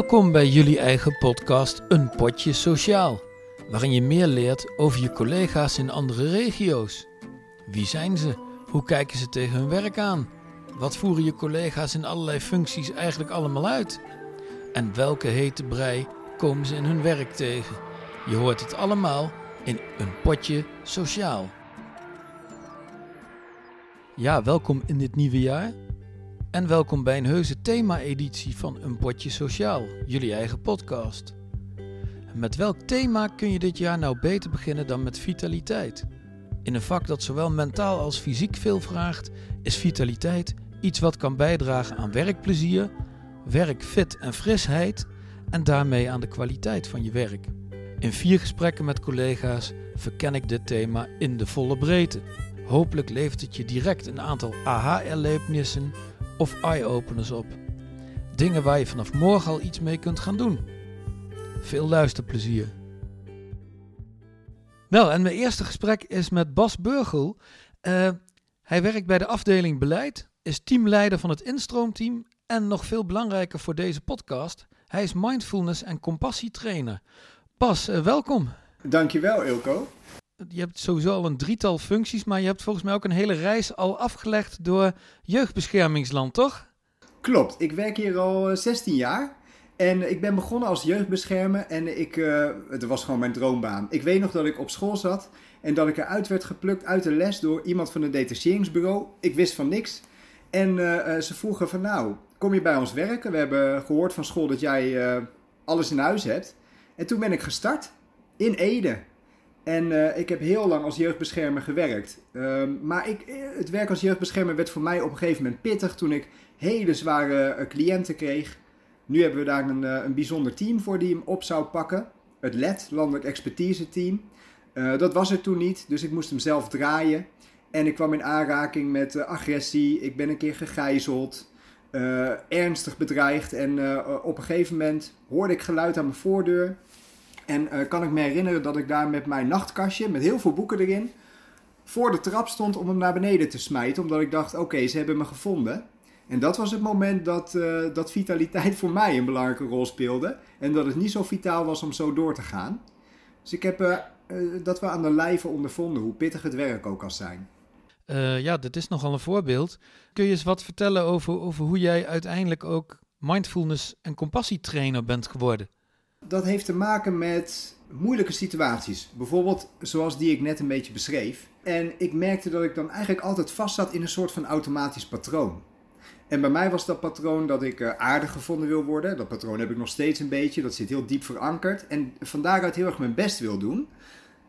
Welkom bij jullie eigen podcast Een Potje Sociaal, waarin je meer leert over je collega's in andere regio's. Wie zijn ze? Hoe kijken ze tegen hun werk aan? Wat voeren je collega's in allerlei functies eigenlijk allemaal uit? En welke hete brei komen ze in hun werk tegen? Je hoort het allemaal in Een Potje Sociaal. Ja, welkom in dit nieuwe jaar. En welkom bij een heuse thema-editie van Een Potje Sociaal, jullie eigen podcast. Met welk thema kun je dit jaar nou beter beginnen dan met vitaliteit? In een vak dat zowel mentaal als fysiek veel vraagt, is vitaliteit iets wat kan bijdragen aan werkplezier, werkfit en frisheid en daarmee aan de kwaliteit van je werk. In vier gesprekken met collega's verken ik dit thema in de volle breedte. Hopelijk levert het je direct een aantal aha-erlebnissen of eye-openers op. Dingen waar je vanaf morgen al iets mee kunt gaan doen. Veel luisterplezier. Nou, en mijn eerste gesprek is met Bas Burgel. Uh, hij werkt bij de afdeling beleid, is teamleider van het instroomteam en nog veel belangrijker voor deze podcast, hij is mindfulness en compassietrainer. Bas, uh, welkom. Dankjewel Ilko. Je hebt sowieso al een drietal functies, maar je hebt volgens mij ook een hele reis al afgelegd door jeugdbeschermingsland, toch? Klopt, ik werk hier al 16 jaar. En ik ben begonnen als jeugdbeschermer en ik, uh, het was gewoon mijn droombaan. Ik weet nog dat ik op school zat en dat ik eruit werd geplukt uit de les door iemand van een detacheringsbureau. Ik wist van niks. En uh, ze vroegen van nou, kom je bij ons werken? We hebben gehoord van school dat jij alles in huis hebt. En toen ben ik gestart in Ede. En uh, ik heb heel lang als jeugdbeschermer gewerkt. Uh, maar ik, het werk als jeugdbeschermer werd voor mij op een gegeven moment pittig toen ik hele zware uh, cliënten kreeg. Nu hebben we daar een, een bijzonder team voor die hem op zou pakken. Het LED, Landelijk Expertise Team. dat was er toen niet, dus ik moest hem zelf draaien. En ik kwam in aanraking met agressie. Ik ben een keer gegijzeld. ernstig bedreigd. En op een gegeven moment hoorde ik geluid aan mijn voordeur. En uh, kan ik me herinneren dat ik daar met mijn nachtkastje, met heel veel boeken erin, voor de trap stond om hem naar beneden te smijten. Omdat ik dacht, oké, ze hebben me gevonden. En dat was het moment dat, uh, dat vitaliteit voor mij een belangrijke rol speelde. En dat het niet zo vitaal was om zo door te gaan. Dus ik heb uh, dat we aan de lijve ondervonden, hoe pittig het werk ook kan zijn. ja, dat is nogal een voorbeeld. Kun je eens wat vertellen over, over hoe jij uiteindelijk ook mindfulness en compassietrainer bent geworden? Dat heeft te maken met moeilijke situaties. Bijvoorbeeld zoals die ik net een beetje beschreef. En ik merkte dat ik dan eigenlijk altijd vast zat in een soort van automatisch patroon. En bij mij was dat patroon dat ik uh, aardig gevonden wil worden. Dat patroon heb ik nog steeds een beetje. Dat zit heel diep verankerd. En van daaruit heel erg mijn best wil doen.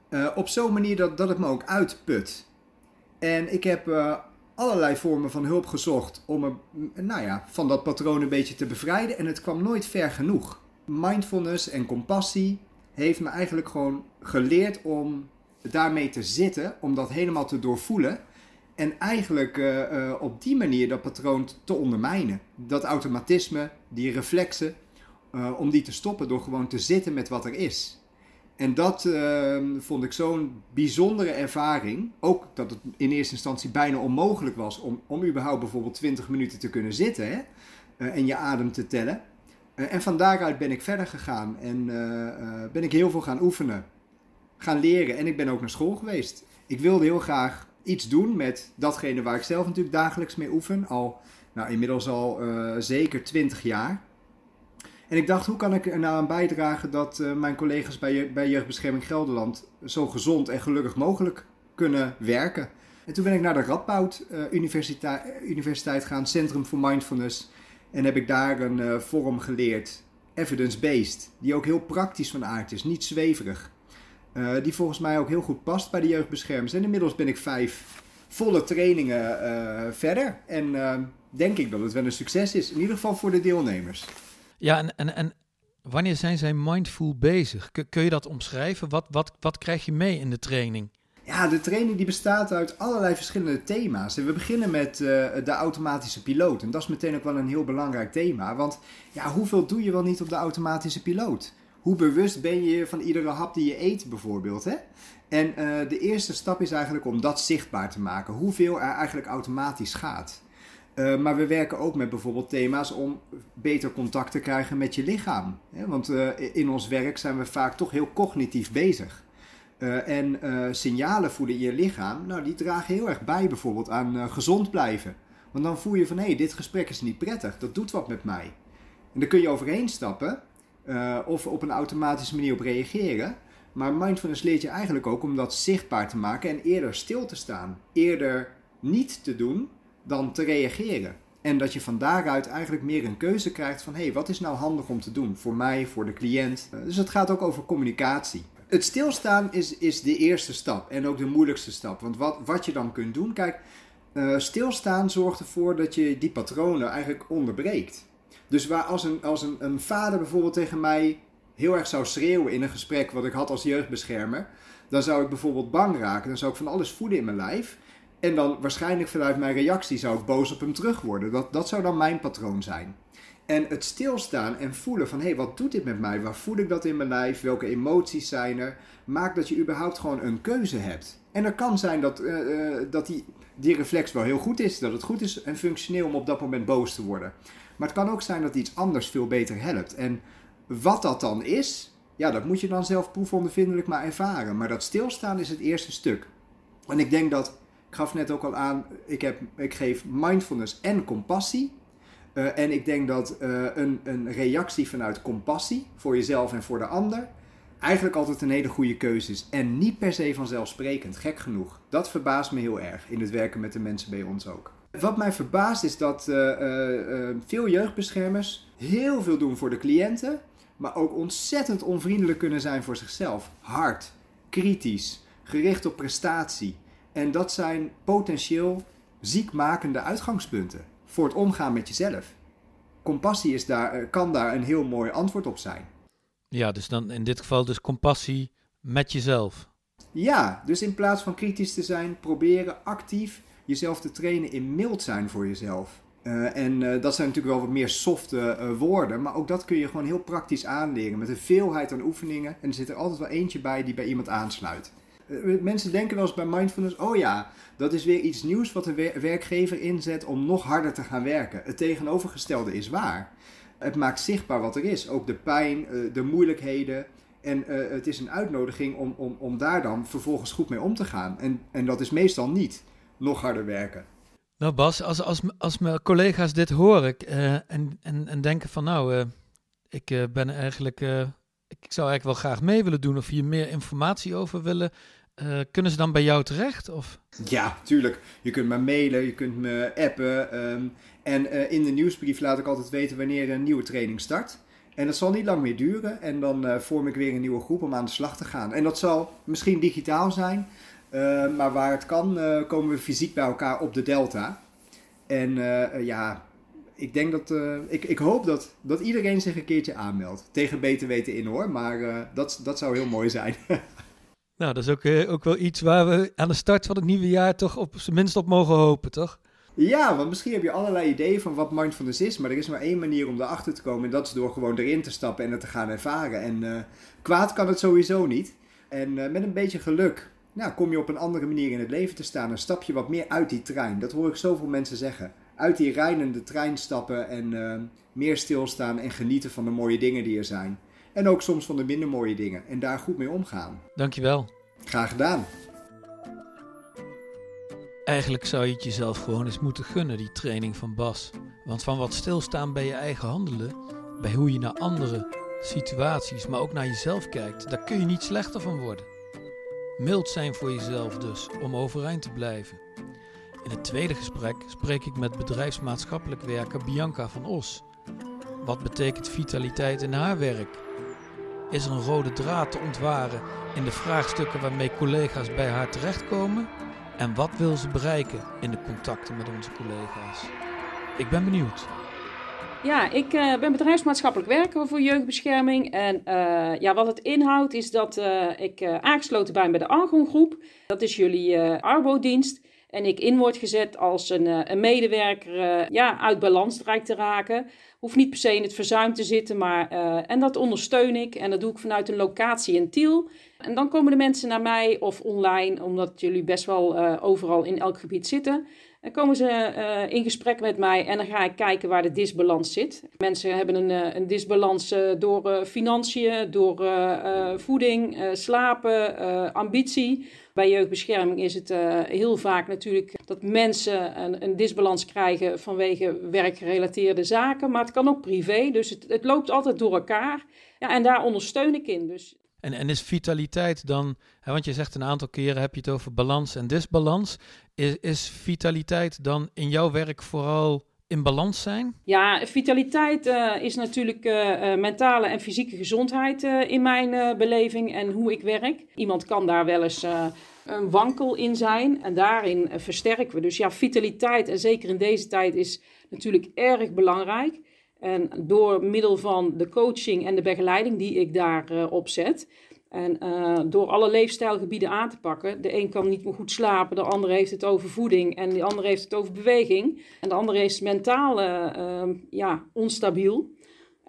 Uh, op zo'n manier dat, dat het me ook uitput. En ik heb uh, allerlei vormen van hulp gezocht om me nou ja, van dat patroon een beetje te bevrijden. En het kwam nooit ver genoeg mindfulness en compassie heeft me eigenlijk gewoon geleerd om daarmee te zitten, om dat helemaal te doorvoelen. En eigenlijk uh, uh, op die manier dat patroon te ondermijnen. Dat automatisme, die reflexen, uh, om die te stoppen door gewoon te zitten met wat er is. En dat ehm, vond ik zo'n bijzondere ervaring. Ook dat het in eerste instantie bijna onmogelijk was om, om überhaupt bijvoorbeeld 20 minuten te kunnen zitten hè? en je adem te tellen. Uh, en van daaruit ben ik verder gegaan en uh, uh, ben ik heel veel gaan oefenen, gaan leren en ik ben ook naar school geweest. Ik wilde heel graag iets doen met datgene waar ik zelf natuurlijk dagelijks mee oefen, al nou, inmiddels al zeker 20 jaar. En ik dacht, hoe kan ik er nou aan bijdragen dat mijn collega's bij, bij Jeugdbescherming Gelderland zo gezond en gelukkig mogelijk kunnen werken? En toen ben ik naar de Radboud Universiteit, Universiteit gegaan, Centrum voor Mindfulness. En heb ik daar een uh, vorm geleerd, evidence-based, die ook heel praktisch van aard is, niet zweverig. Uh, die volgens mij ook heel goed past bij de jeugdbeschermers. En inmiddels ben ik vijf volle trainingen uh, verder. En denk ik dat het wel een succes is, in ieder geval voor de deelnemers. Ja, en, en, en wanneer zijn zij mindful bezig? Kun je dat omschrijven? Wat, wat, wat krijg je mee in de training? Ja, de training die bestaat uit allerlei verschillende thema's. We beginnen met uh, de automatische piloot. En dat is meteen ook wel een heel belangrijk thema. Want ja, hoeveel doe je wel niet op de automatische piloot? Hoe bewust ben je van iedere hap die je eet bijvoorbeeld? Hè? En uh, de eerste stap is eigenlijk om dat zichtbaar te maken. Hoeveel er eigenlijk automatisch gaat. Uh, maar we werken ook met bijvoorbeeld thema's om beter contact te krijgen met je lichaam. Want uh, in ons werk zijn we vaak toch heel cognitief bezig. Uh, en signalen voelen in je lichaam, nou, die dragen heel erg bij bijvoorbeeld aan gezond blijven. Want dan voel je van hé, hey, dit gesprek is niet prettig, dat doet wat met mij. En daar kun je overheen stappen of op een automatische manier op reageren. Maar mindfulness leert je eigenlijk ook om dat zichtbaar te maken en eerder stil te staan. Eerder niet te doen dan te reageren. En dat je van daaruit eigenlijk meer een keuze krijgt van hé, hey, wat is nou handig om te doen voor mij, voor de cliënt. Dus het gaat ook over communicatie. Het stilstaan is, is de eerste stap en ook de moeilijkste stap. Want wat, wat je dan kunt doen, kijk, uh, stilstaan zorgt ervoor dat je die patronen eigenlijk onderbreekt. Dus waar als, een, als een, een vader bijvoorbeeld tegen mij heel erg zou schreeuwen in een gesprek wat ik had als jeugdbeschermer, dan zou ik bijvoorbeeld bang raken. Dan zou ik van alles voeden in mijn lijf. En dan waarschijnlijk vanuit mijn reactie zou ik boos op hem terug worden. Dat, dat zou dan mijn patroon zijn. En het stilstaan en voelen van hé, hey, wat doet dit met mij? Waar voel ik dat in mijn lijf? Welke emoties zijn er? Maakt dat je überhaupt gewoon een keuze hebt. En er kan zijn dat, uh, dat die, die reflex wel heel goed is. Dat het goed is en functioneel om op dat moment boos te worden. Maar het kan ook zijn dat iets anders veel beter helpt. En wat dat dan is, ja, dat moet je dan zelf proefondervindelijk maar ervaren. Maar dat stilstaan is het eerste stuk. En ik denk dat ik gaf net ook al aan, ik, heb, ik geef mindfulness en compassie. Uh, en ik denk dat uh, een, een reactie vanuit compassie voor jezelf en voor de ander eigenlijk altijd een hele goede keuze is. En niet per se vanzelfsprekend, gek genoeg. Dat verbaast me heel erg in het werken met de mensen bij ons ook. Wat mij verbaast is dat uh, veel jeugdbeschermers heel veel doen voor de cliënten, maar ook ontzettend onvriendelijk kunnen zijn voor zichzelf. Hard, kritisch, gericht op prestatie. En dat zijn potentieel ziekmakende uitgangspunten voor het omgaan met jezelf. Compassie is daar, eh, kan daar een heel mooi antwoord op zijn. Ja, dus dan in dit geval dus compassie met jezelf. Ja, dus in plaats van kritisch te zijn, proberen actief jezelf te trainen in mild zijn voor jezelf. Uh, en uh, dat zijn natuurlijk wel wat meer softe uh, woorden, maar ook dat kun je gewoon heel praktisch aanleren met een veelheid aan oefeningen. En er zit er altijd wel eentje bij die bij iemand aansluit. Eh, mensen denken wel eens bij mindfulness, oh ja, dat is weer iets nieuws wat de werkgever inzet om nog harder te gaan werken. Het tegenovergestelde is waar. Het maakt zichtbaar wat er is, ook de pijn, eh, de moeilijkheden. En uh, het is een uitnodiging om, om, om daar dan vervolgens goed mee om te gaan. En, en dat is meestal niet nog harder werken. Nou Bas, als, als, als mijn collega's dit horen en, en, en denken van nou, ik ben eigenlijk, ik zou eigenlijk wel graag mee willen doen of hier meer informatie over willen uh, kunnen ze dan bij jou terecht? Of? Ja, tuurlijk. Je kunt me mailen, je kunt me appen. Um, en uh, in de nieuwsbrief laat ik altijd weten wanneer een nieuwe training start. En dat zal niet lang meer duren. En dan uh, vorm ik weer een nieuwe groep om aan de slag te gaan. En dat zal misschien digitaal zijn. maar waar het kan, komen we fysiek bij elkaar op de Delta. En ja, ik denk dat. ik, ik hoop dat, dat iedereen zich een keertje aanmeldt. Tegen beter weten in hoor. Maar dat, dat zou heel mooi zijn. Nou, dat is ook, uh, ook wel iets waar we aan de start van het nieuwe jaar toch op zijn minst op mogen hopen, toch? Ja, want misschien heb je allerlei ideeën van wat mindfulness is, maar er is maar één manier om erachter te komen en dat is door gewoon erin te stappen en het te gaan ervaren. En uh, kwaad kan het sowieso niet. En uh, met een beetje geluk nou, kom je op een andere manier in het leven te staan en stap je wat meer uit die trein. Dat hoor ik zoveel mensen zeggen. Uit die rijdende trein stappen en meer stilstaan en genieten van de mooie dingen die er zijn. En ook soms van de minder mooie dingen. En daar goed mee omgaan. Dankjewel. Graag gedaan. Eigenlijk zou je het jezelf gewoon eens moeten gunnen, die training van Bas. Want van wat stilstaan bij je eigen handelen, bij hoe je naar andere situaties, maar ook naar jezelf kijkt, daar kun je niet slechter van worden. Mild zijn voor jezelf dus, om overeind te blijven. In het tweede gesprek spreek ik met bedrijfsmaatschappelijk werker Bianca van Os. Wat betekent vitaliteit in haar werk? Is er een rode draad te ontwaren in de vraagstukken waarmee collega's bij haar terechtkomen? En wat wil ze bereiken in de contacten met onze collega's? Ik ben benieuwd. Ja, ik uh, ben bedrijfsmaatschappelijk werker voor jeugdbescherming. En uh, ja, wat het inhoudt is dat uh, ik aangesloten ben bij de Argon Groep. Dat is jullie Arbo-dienst. En ik in word gezet als een, een medewerker ja, uit balans te raken. Hoeft niet per se in het verzuim te zitten, maar uh, en dat ondersteun ik. En dat doe ik vanuit een locatie in Tiel. En dan komen de mensen naar mij of online, omdat jullie best wel overal in elk gebied zitten. Dan komen ze in gesprek met mij en dan ga ik kijken waar de disbalans zit. Mensen hebben een, een disbalans door financiën, door voeding, slapen, ambitie. Bij jeugdbescherming is het heel vaak natuurlijk dat mensen een, een, disbalans krijgen vanwege werkgerelateerde zaken, maar het kan ook privé. Dus het, het loopt altijd door elkaar. Ja, en daar ondersteun ik in. Dus en, en is vitaliteit dan, hè, want je zegt een aantal keren heb je het over balans en disbalans. Is, is vitaliteit dan in jouw werk vooral in balans zijn? Ja, vitaliteit uh, is natuurlijk uh, mentale en fysieke gezondheid in mijn beleving en hoe ik werk. Iemand kan daar wel eens een wankel in zijn en daarin versterken we. Dus ja, vitaliteit en zeker in deze tijd is natuurlijk erg belangrijk. En door middel van de coaching en de begeleiding die ik daar uh, opzet. En uh, door alle leefstijlgebieden aan te pakken. De een kan niet meer goed slapen, de andere heeft het over voeding en de andere heeft het over beweging. En de andere is mentaal uh, ja, onstabiel.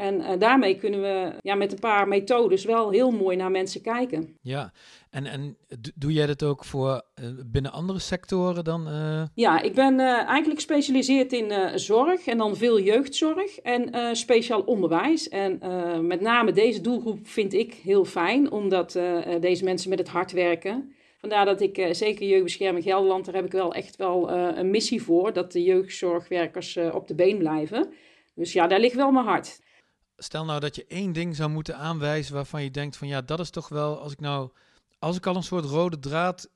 En uh, daarmee kunnen we ja, met een paar methodes wel heel mooi naar mensen kijken. Ja, en, en doe jij dat ook voor uh, binnen andere sectoren dan? Uh... Ja, ik ben eigenlijk gespecialiseerd in zorg en dan veel jeugdzorg en speciaal onderwijs. En met name deze doelgroep vind ik heel fijn, omdat deze mensen met het hart werken. Vandaar dat ik zeker Jeugdbescherming Gelderland, daar heb ik wel echt wel een missie voor, dat de jeugdzorgwerkers op de been blijven. Dus ja, daar ligt wel mijn hart stel nou dat je één ding zou moeten aanwijzen waarvan je denkt van ja, dat is toch wel, als ik nou, als ik al een soort rode draad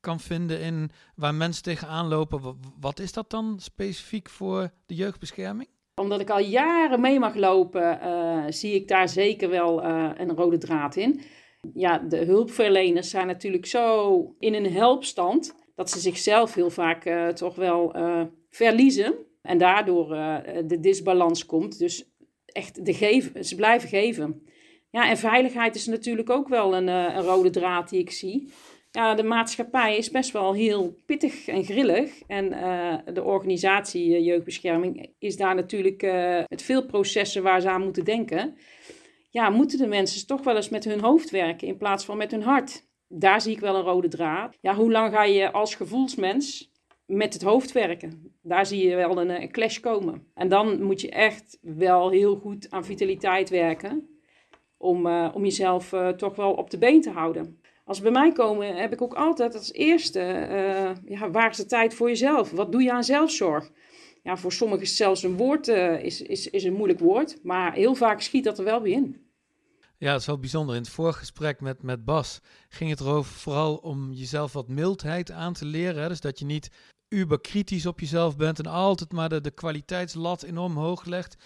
kan vinden in waar mensen tegenaan lopen, wat is dat dan specifiek voor de jeugdbescherming? Omdat ik al jaren mee mag lopen, uh, zie ik daar zeker wel uh, een rode draad in. Ja, de hulpverleners zijn natuurlijk zo in een helpstand dat ze zichzelf heel vaak uh, toch wel verliezen. En daardoor de disbalans komt. Dus echt de geven, ze blijven geven. Ja, en veiligheid is natuurlijk ook wel een, eh, een rode draad die ik zie. Ja, de maatschappij is best wel heel pittig en grillig. En uh, de organisatie uh, Jeugdbescherming is daar natuurlijk met veel processen waar ze aan moeten denken. Ja, moeten de mensen toch wel eens met hun hoofd werken in plaats van met hun hart? Daar zie ik wel een rode draad. Ja, hoe lang ga je als gevoelsmens met het hoofd werken. Daar zie je wel een, een, clash komen. En dan moet je echt wel heel goed aan vitaliteit werken. Om, uh, om jezelf uh, toch wel op de been te houden. Als ze bij mij komen, heb ik ook altijd als eerste: ja, waar is de tijd voor jezelf? Wat doe je aan zelfzorg? Ja, voor sommigen is zelfs een woord is, is, is een moeilijk woord, maar heel vaak schiet dat er wel weer in. Ja, het is wel bijzonder. In het vorige gesprek met, met Bas ging het erover vooral om jezelf wat mildheid aan te leren. Dus dat je niet uber kritisch op jezelf bent en altijd maar de, de kwaliteitslat enorm hoog legt.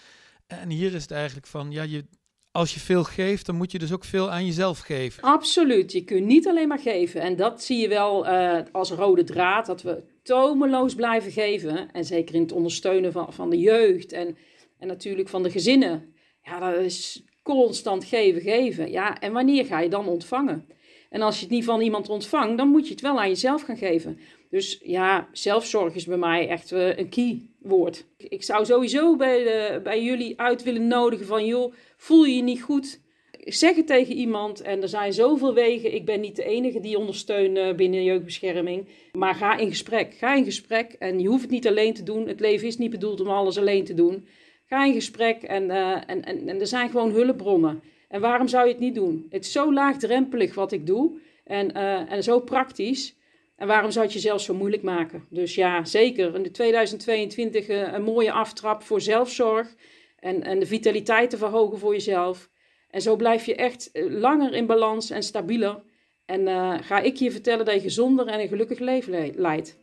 En hier is het eigenlijk van, ja, je, als je veel geeft, dan moet je dus ook veel aan jezelf geven. Absoluut, je kunt niet alleen maar geven. En dat zie je wel uh, als rode draad, dat we tomeloos blijven geven. En zeker in het ondersteunen van, van de jeugd en, en natuurlijk van de gezinnen. Ja, dat is constant geven, geven. Ja, en wanneer ga je dan ontvangen? En als je het niet van iemand ontvangt, dan moet je het wel aan jezelf gaan geven. Dus ja, zelfzorg is bij mij echt uh, een key woord. Ik zou sowieso bij, de, bij jullie uit willen nodigen van, joh, voel je je niet goed? Zeg het tegen iemand en er zijn zoveel wegen. Ik ben niet de enige die ondersteunt binnen jeugdbescherming. Maar ga in gesprek. Ga in gesprek en je hoeft het niet alleen te doen. Het leven is niet bedoeld om alles alleen te doen. Ga in gesprek en, uh, en, en, er zijn gewoon hulpbronnen. En waarom zou je het niet doen? Het is zo laagdrempelig wat ik doe en, en zo praktisch. En waarom zou het jezelf zo moeilijk maken? Dus ja, zeker. In de 2022 uh, een mooie aftrap voor zelfzorg. En, en de vitaliteit te verhogen voor jezelf. En zo blijf je echt eh, langer in balans en stabieler. En uh, ga ik je vertellen dat je gezonder en een gelukkig leven leidt.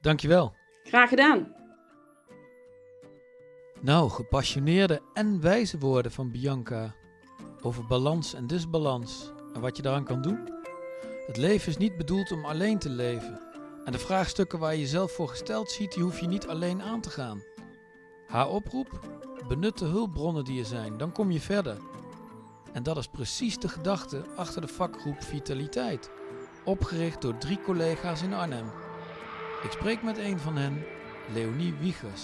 Dankjewel. Graag gedaan. Nou, gepassioneerde en wijze woorden van Bianca over balans en disbalans en wat je daaraan kan doen. Het leven is niet bedoeld om alleen te leven. En de vraagstukken waar je jezelf voor gesteld ziet, die hoef je niet alleen aan te gaan. Haar oproep? Benut de hulpbronnen die er zijn, dan kom je verder. En dat is precies de gedachte achter de vakgroep Vitaliteit, opgericht door drie collega's in Arnhem. Ik spreek met een van hen, Leonie Wiegers.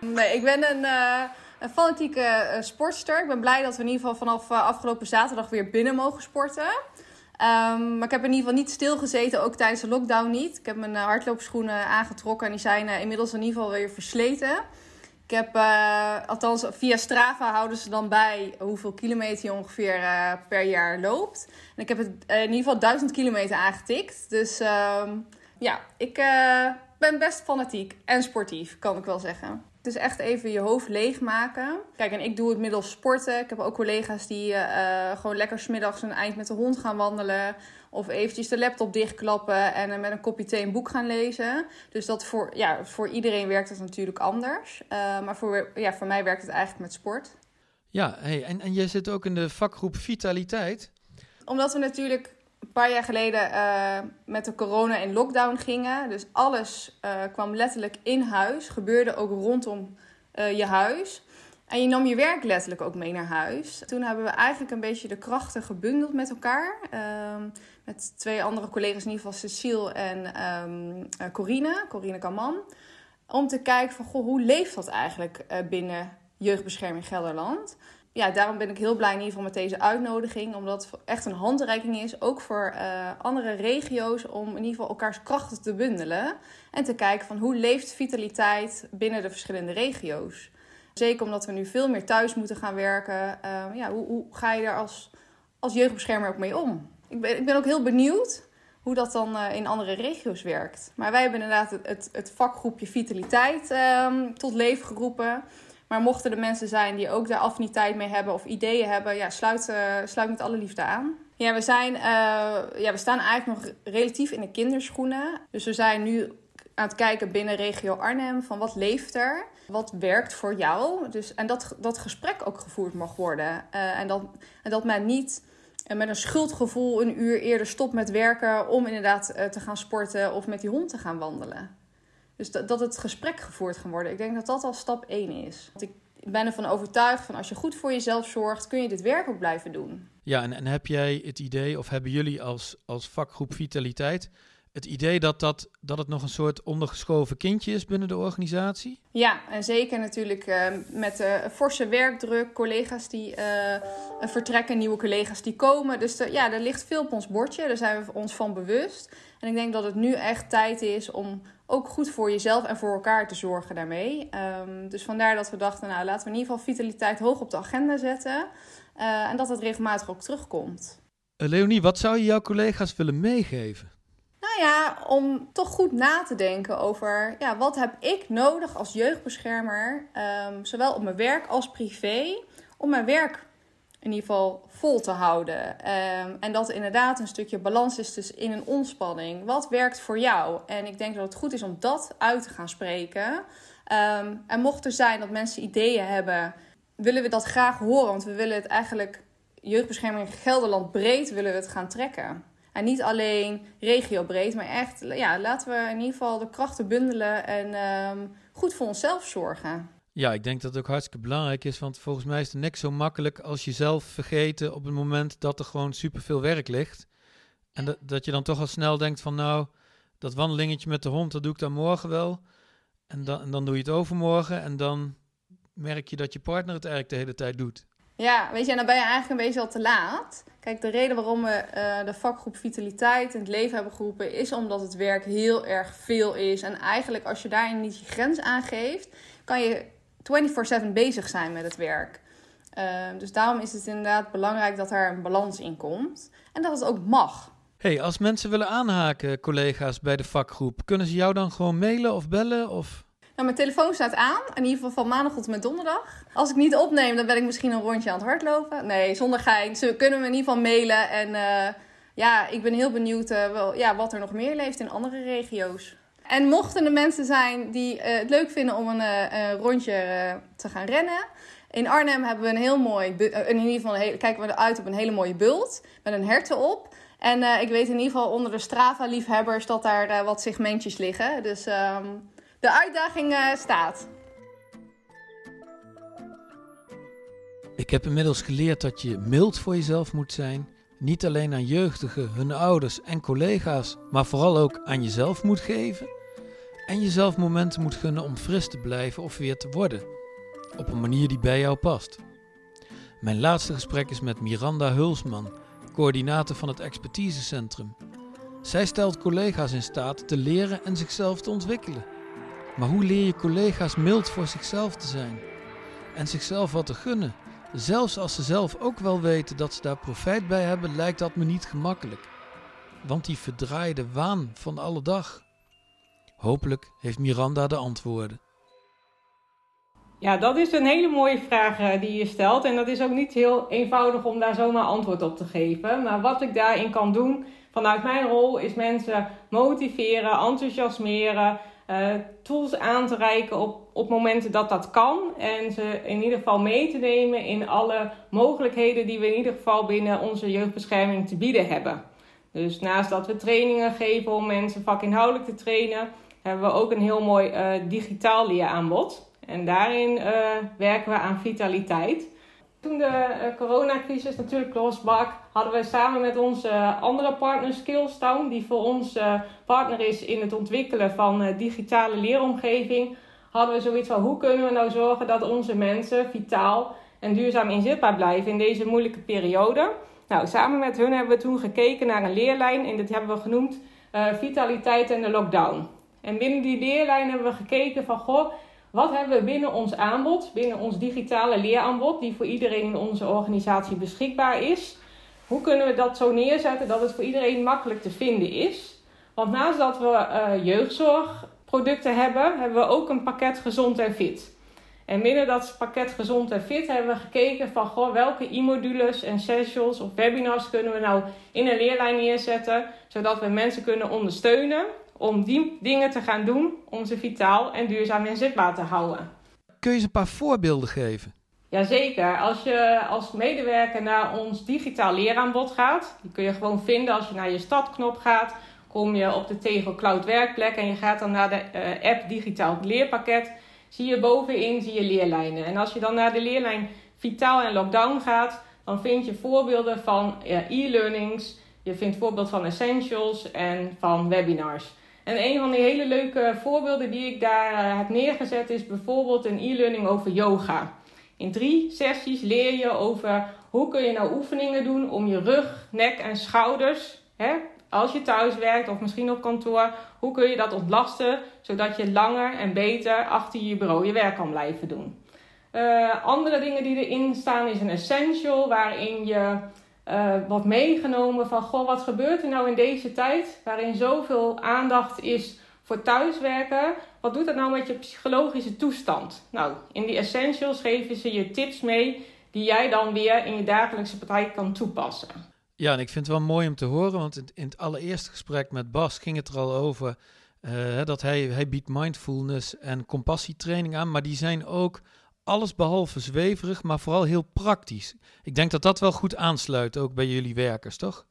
Nee, ik ben een, uh, een fanatieke uh, sportster. Ik ben blij dat we in ieder geval vanaf uh, afgelopen zaterdag weer binnen mogen sporten. Ehm, maar ik heb in ieder geval niet stilgezeten, ook tijdens de lockdown niet. Ik heb mijn uh, hardloopschoenen aangetrokken en die zijn inmiddels in ieder geval weer versleten. Ik heb, althans via Strava houden ze dan bij hoeveel kilometer je ongeveer per jaar loopt. En ik heb het in ieder geval 1000 kilometer aangetikt. Dus ehm, ja, ik ben best fanatiek en sportief, kan ik wel zeggen. Dus echt even je hoofd leegmaken. Kijk, en ik doe het middels sporten. Ik heb ook collega's die uh, gewoon lekker smiddags een eind met de hond gaan wandelen. Of eventjes de laptop dichtklappen en uh, met een kopje thee een boek gaan lezen. Dus dat voor, ja, voor iedereen werkt het natuurlijk anders. Uh, maar voor, ja, voor mij werkt het eigenlijk met sport. Ja, hey, en, en jij zit ook in de vakgroep Vitaliteit. Omdat we natuurlijk een paar jaar geleden uh, met de corona in lockdown gingen. Dus alles uh, kwam letterlijk in huis. Gebeurde ook rondom uh, je huis. En je nam je werk letterlijk ook mee naar huis. Toen hebben we eigenlijk een beetje de krachten gebundeld met elkaar. Ehm, met twee andere collega's, in ieder geval Cecile en um, Corine, Corine Kaman. Om te kijken van, goh, hoe leeft dat eigenlijk binnen Jeugdbescherming Gelderland? Ja, daarom ben ik heel blij in ieder geval met deze uitnodiging. Omdat het echt een handreiking is, ook voor uh, andere regio's, om in ieder geval elkaars krachten te bundelen. En te kijken van hoe leeft vitaliteit binnen de verschillende regio's. Zeker omdat we nu veel meer thuis moeten gaan werken. Uh, ja, hoe, hoe, ga je daar als, als jeugdbeschermer ook mee om? Ik ben, ik ben ook heel benieuwd hoe dat dan uh, in andere regio's werkt. Maar wij hebben inderdaad het, het, het vakgroepje Vitaliteit ehm, tot leven geroepen. Maar mochten er mensen zijn die ook daar affiniteit mee hebben of ideeën hebben, ja, sluit, uh, sluit met alle liefde aan. Ja, we, zijn, uh, ja, we staan eigenlijk nog relatief in de kinderschoenen. Dus we zijn nu aan het kijken binnen regio Arnhem van wat leeft er, wat werkt voor jou. Dus, en dat dat gesprek ook gevoerd mag worden. Uh, en, dat, en dat men niet met een schuldgevoel een uur eerder stopt met werken om inderdaad te gaan sporten of met die hond te gaan wandelen. Dus dat, dat het gesprek gevoerd kan worden. Ik denk dat dat al stap 1 is. Want ik ben ervan overtuigd van als je goed voor jezelf zorgt, kun je dit werk ook blijven doen. Ja, en, en heb jij het idee, of hebben jullie als, als vakgroep Vitaliteit het idee dat, dat, dat het nog een soort ondergeschoven kindje is binnen de organisatie? Ja, en zeker natuurlijk uh, met de forse werkdruk, collega's die uh, vertrekken, nieuwe collega's die komen. Dus de, ja, er ligt veel op ons bordje, daar zijn we ons van bewust. En ik denk dat het nu echt tijd is om ook goed voor jezelf en voor elkaar te zorgen daarmee. Um, dus vandaar dat we dachten, nou laten we in ieder geval vitaliteit hoog op de agenda zetten. Uh, en dat het regelmatig ook terugkomt. Leonie, wat zou je jouw collega's willen meegeven? Nou ja, om toch goed na te denken over ja, wat heb ik nodig als jeugdbeschermer, um, zowel op mijn werk als privé, om mijn werk in ieder geval vol te houden. Um, en dat inderdaad een stukje balans is dus in een ontspanning. Wat werkt voor jou? En ik denk dat het goed is om dat uit te gaan spreken. Um, en mocht er zijn dat mensen ideeën hebben, willen we dat graag horen. Want we willen het eigenlijk, jeugdbescherming Gelderland breed, willen we het gaan trekken. En niet alleen regiobreed, maar echt, ja, laten we in ieder geval de krachten bundelen en um, goed voor onszelf zorgen. Ja, ik denk dat het ook hartstikke belangrijk is, want volgens mij is het niks zo makkelijk als jezelf vergeten op het moment dat er gewoon superveel werk ligt. En dat, dat je dan toch al snel denkt van nou, dat wandelingetje met de hond, dat doe ik dan morgen wel. En dan, dan doe je het overmorgen en dan merk je dat je partner het eigenlijk de hele tijd doet. Ja, weet je, en dan ben je eigenlijk een beetje al te laat. Kijk, de reden waarom we uh, de vakgroep Vitaliteit in het leven hebben geroepen, is omdat het werk heel erg veel is. En eigenlijk, als je daarin niet je grens aangeeft, kan je 24/7 bezig zijn met het werk. Uh, dus daarom is het inderdaad belangrijk dat er een balans in komt en dat het ook mag. Hey, als mensen willen aanhaken, collega's bij de vakgroep, kunnen ze jou dan gewoon mailen of bellen? Of... Nou, mijn telefoon staat aan, in ieder geval van maandag tot met donderdag. Als ik niet opneem, dan ben ik misschien een rondje aan het hardlopen. Nee, zonder gein. Ze kunnen me in ieder geval mailen. En uh, ja, ik ben heel benieuwd uh, wel, ja, wat er nog meer leeft in andere regio's. En mochten er mensen zijn die uh, het leuk vinden om een, een rondje te gaan rennen. In Arnhem hebben we een heel mooi, in ieder geval kijken we eruit op een hele mooie bult met een herten op. En ik weet in ieder geval onder de Strava-liefhebbers dat daar wat segmentjes liggen. Dus um, de uitdaging staat. Ik heb inmiddels geleerd dat je mild voor jezelf moet zijn. Niet alleen aan jeugdigen, hun ouders en collega's, maar vooral ook aan jezelf moet geven. En jezelf momenten moet gunnen om fris te blijven of weer te worden. Op een manier die bij jou past. Mijn laatste gesprek is met Miranda Hulsman, coördinator van het expertisecentrum. Zij stelt collega's in staat te leren en zichzelf te ontwikkelen. Maar hoe leer je collega's mild voor zichzelf te zijn en zichzelf wat te gunnen? Zelfs als ze zelf ook wel weten dat ze daar profijt bij hebben, lijkt dat me niet gemakkelijk. Want die verdraaide waan van alle dag. Hopelijk heeft Miranda de antwoorden. Ja, dat is een hele mooie vraag uh, die je stelt. En dat is ook niet heel eenvoudig om daar zomaar antwoord op te geven. Maar wat ik daarin kan doen vanuit mijn rol is mensen motiveren, enthousiasmeren, uh, tools aan te reiken op, op momenten dat dat kan. En ze in ieder geval mee te nemen in alle mogelijkheden die we in ieder geval binnen onze jeugdbescherming te bieden hebben. Dus naast dat we trainingen geven om mensen vakinhoudelijk te trainen, hebben we ook een heel mooi uh, digitaal leeraanbod. En daarin uh, werken we aan vitaliteit. Toen de uh, coronacrisis natuurlijk losbrak, hadden we samen met onze andere partner Skillstown, die voor ons uh, partner is in het ontwikkelen van digitale leeromgeving, hadden we zoiets van hoe kunnen we nou zorgen dat onze mensen vitaal en duurzaam inzetbaar blijven in deze moeilijke periode. Nou, samen met hun hebben we toen gekeken naar een leerlijn en dit hebben we genoemd Vitaliteit en de Lockdown. En binnen die leerlijn hebben we gekeken van goh, wat hebben we binnen ons aanbod, binnen ons digitale leeraanbod, die voor iedereen in onze organisatie beschikbaar is? Hoe kunnen we dat zo neerzetten dat het voor iedereen makkelijk te vinden is? Want naast dat we uh, jeugdzorgproducten hebben, hebben we ook een pakket gezond en fit. En binnen dat pakket gezond en fit hebben we gekeken van goh, welke e-modules en sessions of webinars kunnen we nou in een leerlijn neerzetten, zodat we mensen kunnen ondersteunen om die dingen te gaan doen om ze vitaal en duurzaam inzetbaar te houden. Kun je eens een paar voorbeelden geven? Jazeker. Als je als medewerker naar ons digitaal leeraanbod gaat, die kun je gewoon vinden als je naar je stadknop gaat. Kom je op de Tegel Cloud Werkplek en je gaat dan naar de uh, app Digitaal Leerpakket. Zie je bovenin zie je leerlijnen. En als je dan naar de leerlijn Vitaal en Lockdown gaat, dan vind je voorbeelden van e-learnings. Je vindt voorbeeld van essentials en van webinars. En een van die hele leuke voorbeelden die ik daar uh, heb neergezet is bijvoorbeeld een e-learning over yoga. In drie sessies leer je over hoe kun je nou oefeningen doen om je rug, nek en schouders, hè, als je thuis werkt of misschien op kantoor, hoe kun je dat ontlasten zodat je langer en beter achter je bureau je werk kan blijven doen. Uh, andere dingen die erin staan is een essential waarin je uh, wat meegenomen van, goh, wat gebeurt er nou in deze tijd waarin zoveel aandacht is voor thuiswerken? Wat doet dat nou met je psychologische toestand? Nou, in die essentials geven ze je tips mee die jij dan weer in je dagelijkse praktijk kan toepassen. Ja, en ik vind het wel mooi om te horen, want in het allereerste gesprek met Bas ging het er al over uh, dat hij, hij biedt mindfulness en compassietraining aan, maar die zijn ook alles behalve zweverig, maar vooral heel praktisch. Ik denk dat dat wel goed aansluit ook bij jullie werkers, toch?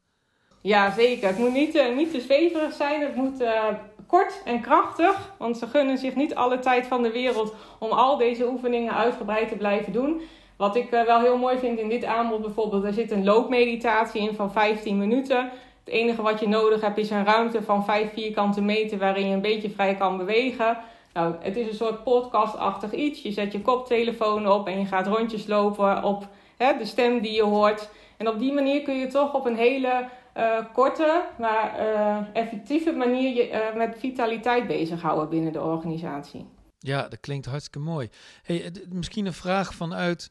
Ja, zeker. Het moet niet, uh, niet te zweverig zijn. Het moet uh, kort en krachtig. Want ze gunnen zich niet alle tijd van de wereld om al deze oefeningen uitgebreid te blijven doen. Wat ik uh, wel heel mooi vind in dit aanbod bijvoorbeeld, er zit een loopmeditatie in van 15 minuten. Het enige wat je nodig hebt is een ruimte van 5 vierkante meter waarin je een beetje vrij kan bewegen. Nou, het is een soort podcastachtig iets. Je zet je koptelefoon op en je gaat rondjes lopen op hè, de stem die je hoort. En op die manier kun je toch op een hele uh, korte, maar uh, effectieve manier je, uh, met vitaliteit bezighouden binnen de organisatie. Ja, dat klinkt hartstikke mooi. Hey, misschien een vraag vanuit,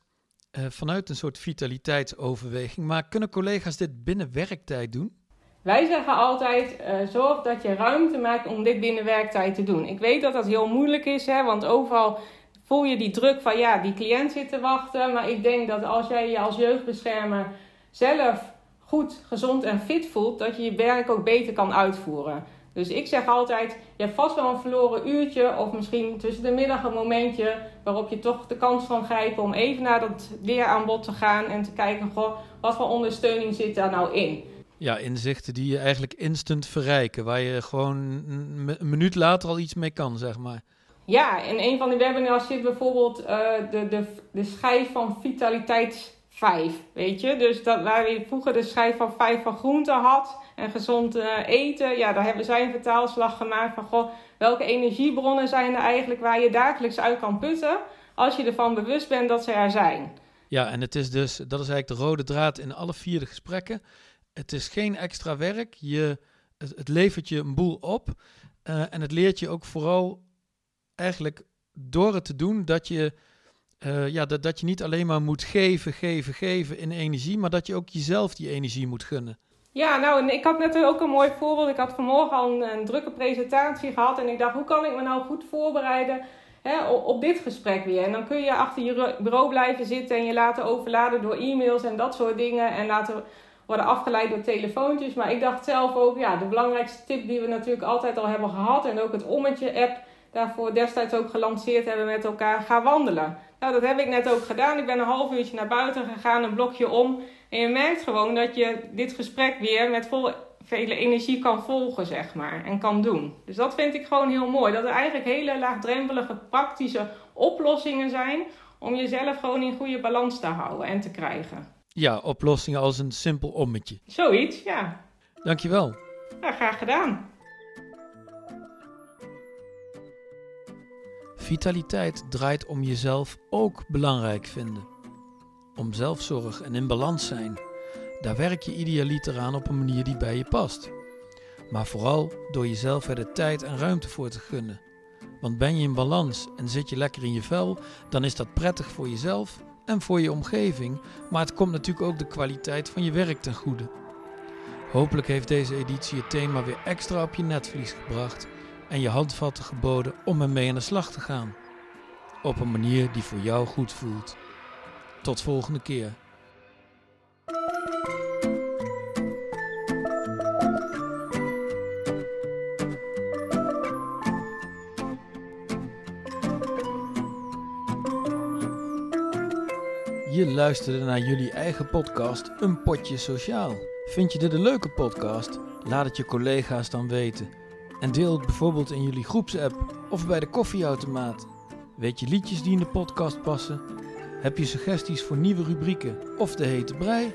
vanuit een soort vitaliteitsoverweging. Maar kunnen collega's dit binnen werktijd doen? Wij zeggen altijd: uh, zorg dat je ruimte maakt om dit binnen werktijd te doen. Ik weet dat dat heel moeilijk is, hè, want overal voel je die druk van ja, die cliënt zit te wachten. Maar ik denk dat als jij je als jeugdbeschermer zelf goed, gezond en fit voelt, dat je je werk ook beter kan uitvoeren. Dus ik zeg altijd: je hebt vast wel een verloren uurtje, of misschien tussen de middag een momentje waarop je toch de kans kan grijpen om even naar dat leeraanbod te gaan en te kijken: goh, wat voor ondersteuning zit daar nou in? Ja, inzichten die je eigenlijk instant verrijken, waar je gewoon een minuut later al iets mee kan, zeg maar. Ja, in een van die webinars zit bijvoorbeeld uh, de, de, de schijf van vitaliteit 5, weet je. Dus dat, waar je vroeger de schijf van 5 van groente had en gezond uh, eten, ja, daar hebben zij een vertaalslag gemaakt van, goh, welke energiebronnen zijn er eigenlijk waar je dagelijks uit kan putten, als je ervan bewust bent dat ze er zijn. Ja, en het is dus, dat is eigenlijk de rode draad in alle vier de gesprekken Het is geen extra werk. Je, het, levert je een boel op. Uh, en het leert je ook vooral eigenlijk door het te doen dat je, uh, ja, dat, dat je niet alleen maar moet geven, geven, geven in energie, maar dat je ook jezelf die energie moet gunnen. Ja, nou, ik had net ook een mooi voorbeeld. Ik had vanmorgen al een, een drukke presentatie gehad en ik dacht, hoe kan ik me nou goed voorbereiden hè, op, op, dit gesprek weer? En dan kun je achter je bureau blijven zitten en je laten overladen door e-mails en dat soort dingen en laten worden afgeleid door telefoontjes. Maar ik dacht zelf ook, ja, de belangrijkste tip die we natuurlijk altijd al hebben gehad en ook het ommetje-app daarvoor destijds ook gelanceerd hebben met elkaar, ga wandelen. Nou, dat heb ik net ook gedaan. Ik ben een half uurtje naar buiten gegaan, een blokje om. En je merkt gewoon dat je dit gesprek weer met vol, vele energie kan volgen, zeg maar. En kan doen. Dus dat vind ik gewoon heel mooi. Dat er eigenlijk hele laagdrempelige, praktische oplossingen zijn om jezelf gewoon in goede balans te houden en te krijgen. Ja, oplossingen als een simpel ommetje. Zoiets, ja. Dankjewel. Ja, graag gedaan. Vitaliteit draait om jezelf ook belangrijk vinden. Om zelfzorg en in balans zijn. Daar werk je idealiter aan op een manier die bij je past. Maar vooral door jezelf er de tijd en ruimte voor te gunnen. Want ben je in balans en zit je lekker in je vel, dan is dat prettig voor jezelf en voor je omgeving, maar het komt natuurlijk ook de kwaliteit van je werk ten goede. Hopelijk heeft deze editie het thema weer extra op je netvlies gebracht en je handvatten geboden om ermee aan de slag te gaan. Op een manier die voor jou goed voelt. Tot volgende keer. Je luisterde naar jullie eigen podcast Een Potje Sociaal. Vind je dit een leuke podcast? Laat het je collega's dan weten. En deel het bijvoorbeeld in jullie groepsapp of bij de koffieautomaat. Weet je liedjes die in de podcast passen? Heb je suggesties voor nieuwe rubrieken of de hete brei?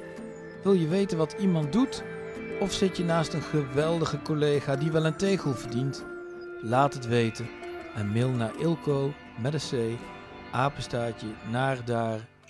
Wil je weten wat iemand doet? Of zit je naast een geweldige collega die wel een tegel verdient? Laat het weten en mail naar ilko met een c apenstaartje naar